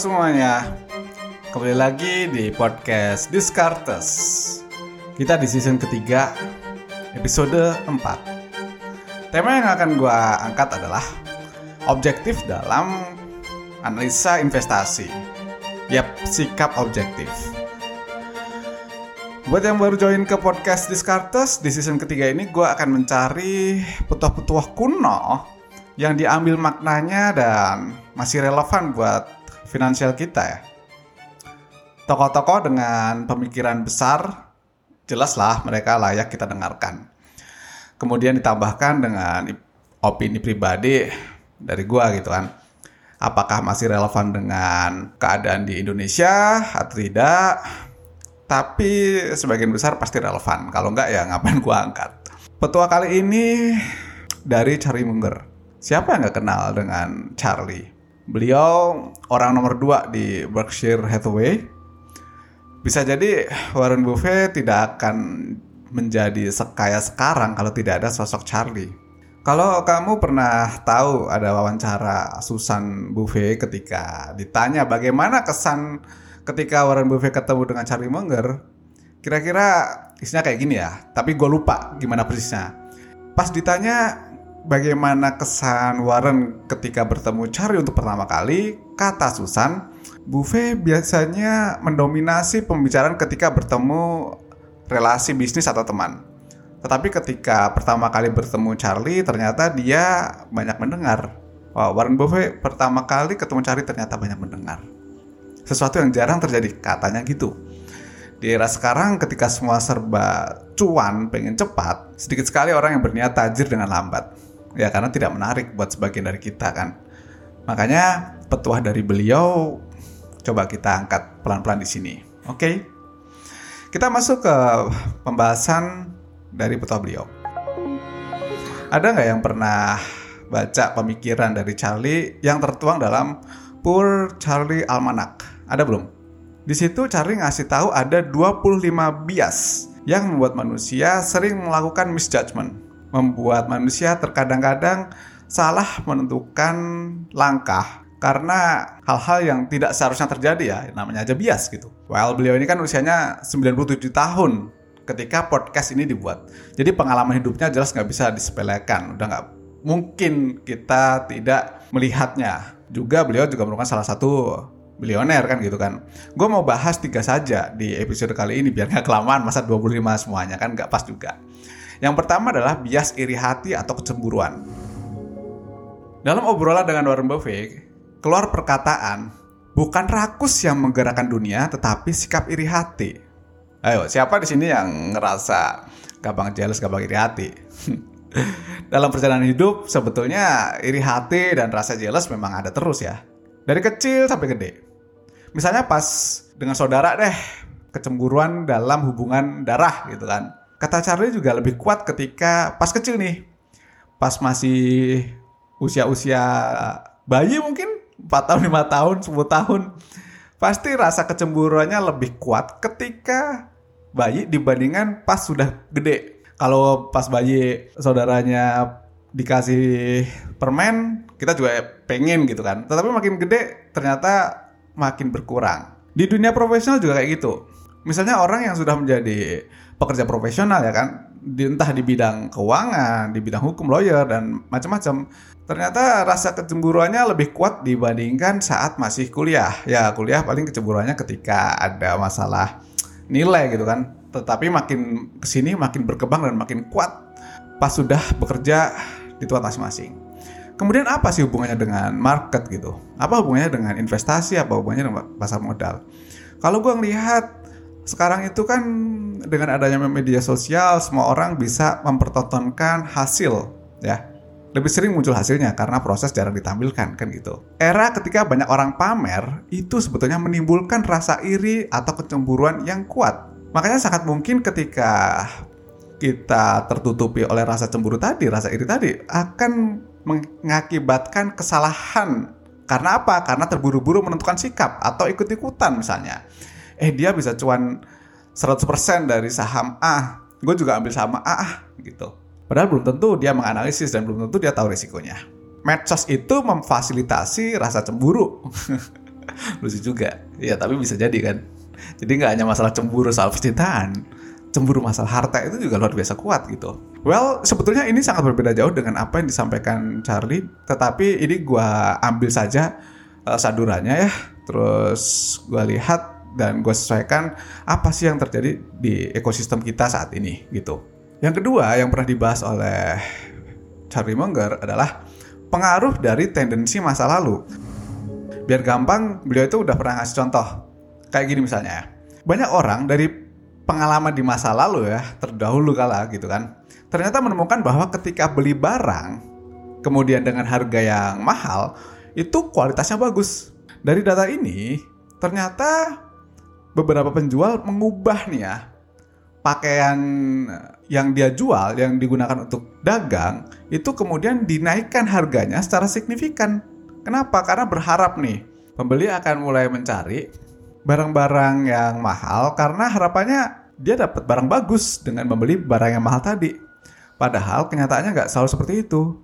semuanya, kembali lagi di podcast Discartes. Kita di season ketiga, episode 4. Tema yang akan gue angkat adalah objektif dalam analisa investasi. Yap, sikap objektif. Buat yang baru join ke podcast Discartes, di season ketiga ini gue akan mencari petuah-petuah kuno yang diambil maknanya dan masih relevan buat finansial kita ya. Tokoh-tokoh dengan pemikiran besar, jelaslah mereka layak kita dengarkan. Kemudian ditambahkan dengan opini pribadi dari gua gitu kan. Apakah masih relevan dengan keadaan di Indonesia atau tidak? Tapi sebagian besar pasti relevan. Kalau enggak ya ngapain gua angkat. Petua kali ini dari Charlie Munger. Siapa yang nggak kenal dengan Charlie? Beliau orang nomor dua di Berkshire Hathaway. Bisa jadi Warren Buffett tidak akan menjadi sekaya sekarang kalau tidak ada sosok Charlie. Kalau kamu pernah tahu ada wawancara Susan Buffett ketika ditanya bagaimana kesan ketika Warren Buffett ketemu dengan Charlie Munger, kira-kira isinya kayak gini ya. Tapi gue lupa gimana persisnya. Pas ditanya bagaimana kesan Warren ketika bertemu Charlie untuk pertama kali, kata Susan, Buffet biasanya mendominasi pembicaraan ketika bertemu relasi bisnis atau teman. Tetapi ketika pertama kali bertemu Charlie, ternyata dia banyak mendengar. Wow, Warren Buffett pertama kali ketemu Charlie ternyata banyak mendengar. Sesuatu yang jarang terjadi, katanya gitu. Di era sekarang ketika semua serba cuan, pengen cepat, sedikit sekali orang yang berniat tajir dengan lambat ya karena tidak menarik buat sebagian dari kita kan. Makanya petuah dari beliau coba kita angkat pelan-pelan di sini oke? Okay? kita masuk ke pembahasan dari petuah beliau. Ada nggak yang pernah baca pemikiran dari Charlie yang tertuang dalam Poor Charlie Almanac? Ada belum? Di situ Charlie ngasih tahu ada 25 bias yang membuat manusia sering melakukan misjudgment membuat manusia terkadang-kadang salah menentukan langkah karena hal-hal yang tidak seharusnya terjadi ya namanya aja bias gitu. Well beliau ini kan usianya 97 tahun ketika podcast ini dibuat. Jadi pengalaman hidupnya jelas nggak bisa disepelekan. Udah nggak mungkin kita tidak melihatnya. Juga beliau juga merupakan salah satu bilioner kan gitu kan. Gue mau bahas tiga saja di episode kali ini biar nggak kelamaan masa 25 semuanya kan nggak pas juga. Yang pertama adalah bias iri hati atau kecemburuan. Dalam obrolan dengan Warren Buffett, keluar perkataan, bukan rakus yang menggerakkan dunia, tetapi sikap iri hati. Ayo, siapa di sini yang ngerasa gampang jealous, gampang iri hati? Dalam perjalanan hidup, sebetulnya iri hati dan rasa jealous memang ada terus ya. Dari kecil sampai gede. Misalnya pas dengan saudara deh, kecemburuan dalam hubungan darah gitu kan kata Charlie juga lebih kuat ketika pas kecil nih. Pas masih usia-usia bayi mungkin 4 tahun, 5 tahun, 10 tahun. Pasti rasa kecemburuannya lebih kuat ketika bayi dibandingkan pas sudah gede. Kalau pas bayi saudaranya dikasih permen, kita juga pengen gitu kan. Tetapi makin gede ternyata makin berkurang. Di dunia profesional juga kayak gitu. Misalnya orang yang sudah menjadi pekerja profesional ya kan di, entah di bidang keuangan, di bidang hukum, lawyer dan macam-macam. Ternyata rasa kecemburuannya lebih kuat dibandingkan saat masih kuliah. Ya, kuliah paling kecemburuannya ketika ada masalah nilai gitu kan. Tetapi makin ke sini makin berkembang dan makin kuat pas sudah bekerja di tempat masing-masing. Kemudian apa sih hubungannya dengan market gitu? Apa hubungannya dengan investasi? Apa hubungannya dengan pasar modal? Kalau gue ngelihat sekarang itu kan dengan adanya media sosial semua orang bisa mempertontonkan hasil ya lebih sering muncul hasilnya karena proses jarang ditampilkan kan gitu. Era ketika banyak orang pamer itu sebetulnya menimbulkan rasa iri atau kecemburuan yang kuat. Makanya sangat mungkin ketika kita tertutupi oleh rasa cemburu tadi, rasa iri tadi akan mengakibatkan kesalahan. Karena apa? Karena terburu-buru menentukan sikap atau ikut-ikutan misalnya eh dia bisa cuan 100% dari saham A, gue juga ambil saham A gitu. Padahal belum tentu dia menganalisis dan belum tentu dia tahu risikonya. Medsos itu memfasilitasi rasa cemburu. Lucu juga. Ya tapi bisa jadi kan. Jadi nggak hanya masalah cemburu soal percintaan, cemburu masalah harta itu juga luar biasa kuat gitu. Well, sebetulnya ini sangat berbeda jauh dengan apa yang disampaikan Charlie, tetapi ini gua ambil saja uh, sadurannya ya. Terus gua lihat dan gue sesuaikan apa sih yang terjadi di ekosistem kita saat ini gitu. Yang kedua yang pernah dibahas oleh Charlie Munger adalah pengaruh dari tendensi masa lalu. Biar gampang, beliau itu udah pernah ngasih contoh. Kayak gini misalnya ya. Banyak orang dari pengalaman di masa lalu ya, terdahulu kala gitu kan. Ternyata menemukan bahwa ketika beli barang, kemudian dengan harga yang mahal, itu kualitasnya bagus. Dari data ini, ternyata beberapa penjual mengubah nih ya pakaian yang dia jual yang digunakan untuk dagang itu kemudian dinaikkan harganya secara signifikan. Kenapa? Karena berharap nih pembeli akan mulai mencari barang-barang yang mahal karena harapannya dia dapat barang bagus dengan membeli barang yang mahal tadi. Padahal kenyataannya nggak selalu seperti itu.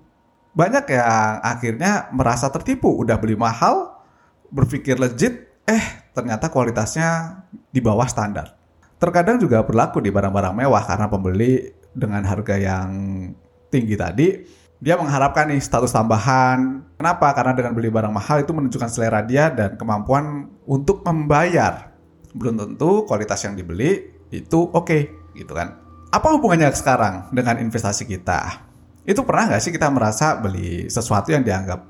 Banyak yang akhirnya merasa tertipu, udah beli mahal, berpikir legit, eh ternyata kualitasnya di bawah standar. Terkadang juga berlaku di barang-barang mewah karena pembeli dengan harga yang tinggi tadi, dia mengharapkan nih status tambahan. Kenapa? Karena dengan beli barang mahal itu menunjukkan selera dia dan kemampuan untuk membayar. Belum tentu kualitas yang dibeli itu oke, okay, gitu kan. Apa hubungannya sekarang dengan investasi kita? Itu pernah nggak sih kita merasa beli sesuatu yang dianggap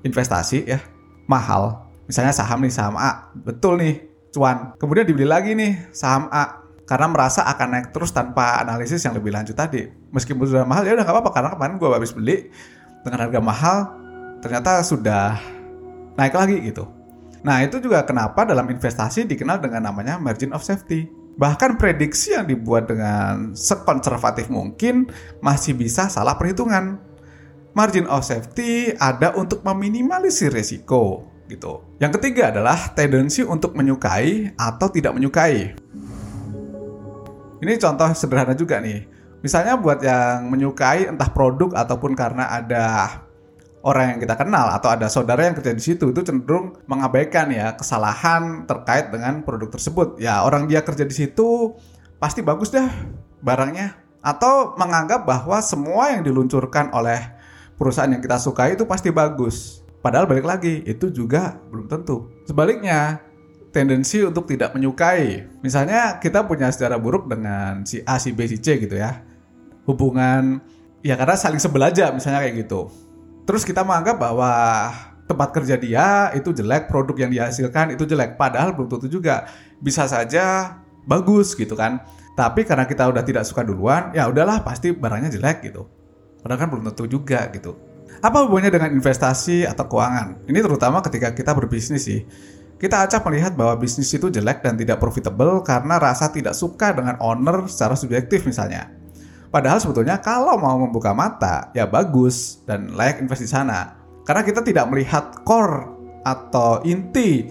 investasi ya mahal misalnya saham nih saham A. Betul nih cuan. Kemudian dibeli lagi nih saham A. Karena merasa akan naik terus tanpa analisis yang lebih lanjut tadi. Meskipun sudah mahal ya udah nggak apa-apa. Karena kemarin gue habis beli dengan harga mahal ternyata sudah naik lagi gitu. Nah itu juga kenapa dalam investasi dikenal dengan namanya margin of safety. Bahkan prediksi yang dibuat dengan sekonservatif mungkin masih bisa salah perhitungan. Margin of safety ada untuk meminimalisir resiko gitu. Yang ketiga adalah tendensi untuk menyukai atau tidak menyukai. Ini contoh sederhana juga nih. Misalnya buat yang menyukai entah produk ataupun karena ada orang yang kita kenal atau ada saudara yang kerja di situ itu cenderung mengabaikan ya kesalahan terkait dengan produk tersebut. Ya orang dia kerja di situ pasti bagus deh barangnya atau menganggap bahwa semua yang diluncurkan oleh perusahaan yang kita sukai itu pasti bagus. Padahal balik lagi, itu juga belum tentu. Sebaliknya, tendensi untuk tidak menyukai. Misalnya kita punya sejarah buruk dengan si A, si B, si C gitu ya. Hubungan, ya karena saling sebelaja misalnya kayak gitu. Terus kita menganggap bahwa tempat kerja dia itu jelek, produk yang dihasilkan itu jelek. Padahal belum tentu juga. Bisa saja bagus gitu kan. Tapi karena kita udah tidak suka duluan, ya udahlah pasti barangnya jelek gitu. Padahal kan belum tentu juga gitu. Apa hubungannya dengan investasi atau keuangan? Ini terutama ketika kita berbisnis sih. Kita acap melihat bahwa bisnis itu jelek dan tidak profitable karena rasa tidak suka dengan owner secara subjektif misalnya. Padahal sebetulnya kalau mau membuka mata, ya bagus dan layak investasi di sana. Karena kita tidak melihat core atau inti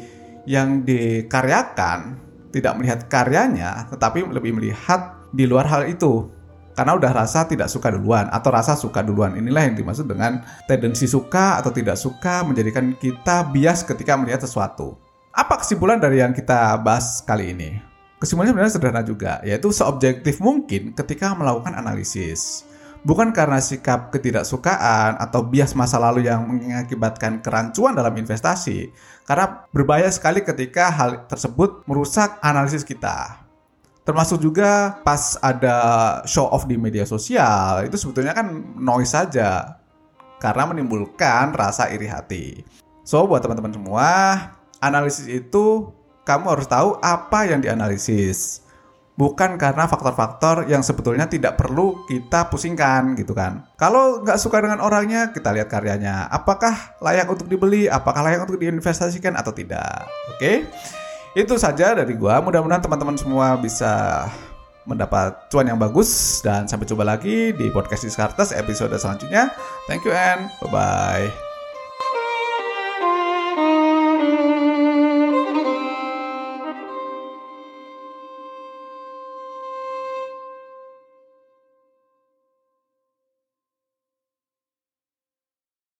yang dikaryakan, tidak melihat karyanya, tetapi lebih melihat di luar hal itu karena udah rasa tidak suka duluan atau rasa suka duluan. Inilah yang dimaksud dengan tendensi suka atau tidak suka menjadikan kita bias ketika melihat sesuatu. Apa kesimpulan dari yang kita bahas kali ini? Kesimpulannya sebenarnya sederhana juga, yaitu seobjektif mungkin ketika melakukan analisis. Bukan karena sikap ketidaksukaan atau bias masa lalu yang mengakibatkan kerancuan dalam investasi, karena berbahaya sekali ketika hal tersebut merusak analisis kita termasuk juga pas ada show off di media sosial itu sebetulnya kan noise saja karena menimbulkan rasa iri hati. So buat teman-teman semua, analisis itu kamu harus tahu apa yang dianalisis. Bukan karena faktor-faktor yang sebetulnya tidak perlu kita pusingkan gitu kan. Kalau nggak suka dengan orangnya, kita lihat karyanya. Apakah layak untuk dibeli? Apakah layak untuk diinvestasikan atau tidak? Oke? Okay? Itu saja dari gua. Mudah-mudahan teman-teman semua bisa mendapat cuan yang bagus dan sampai jumpa lagi di podcast Diskartes episode selanjutnya. Thank you and bye bye.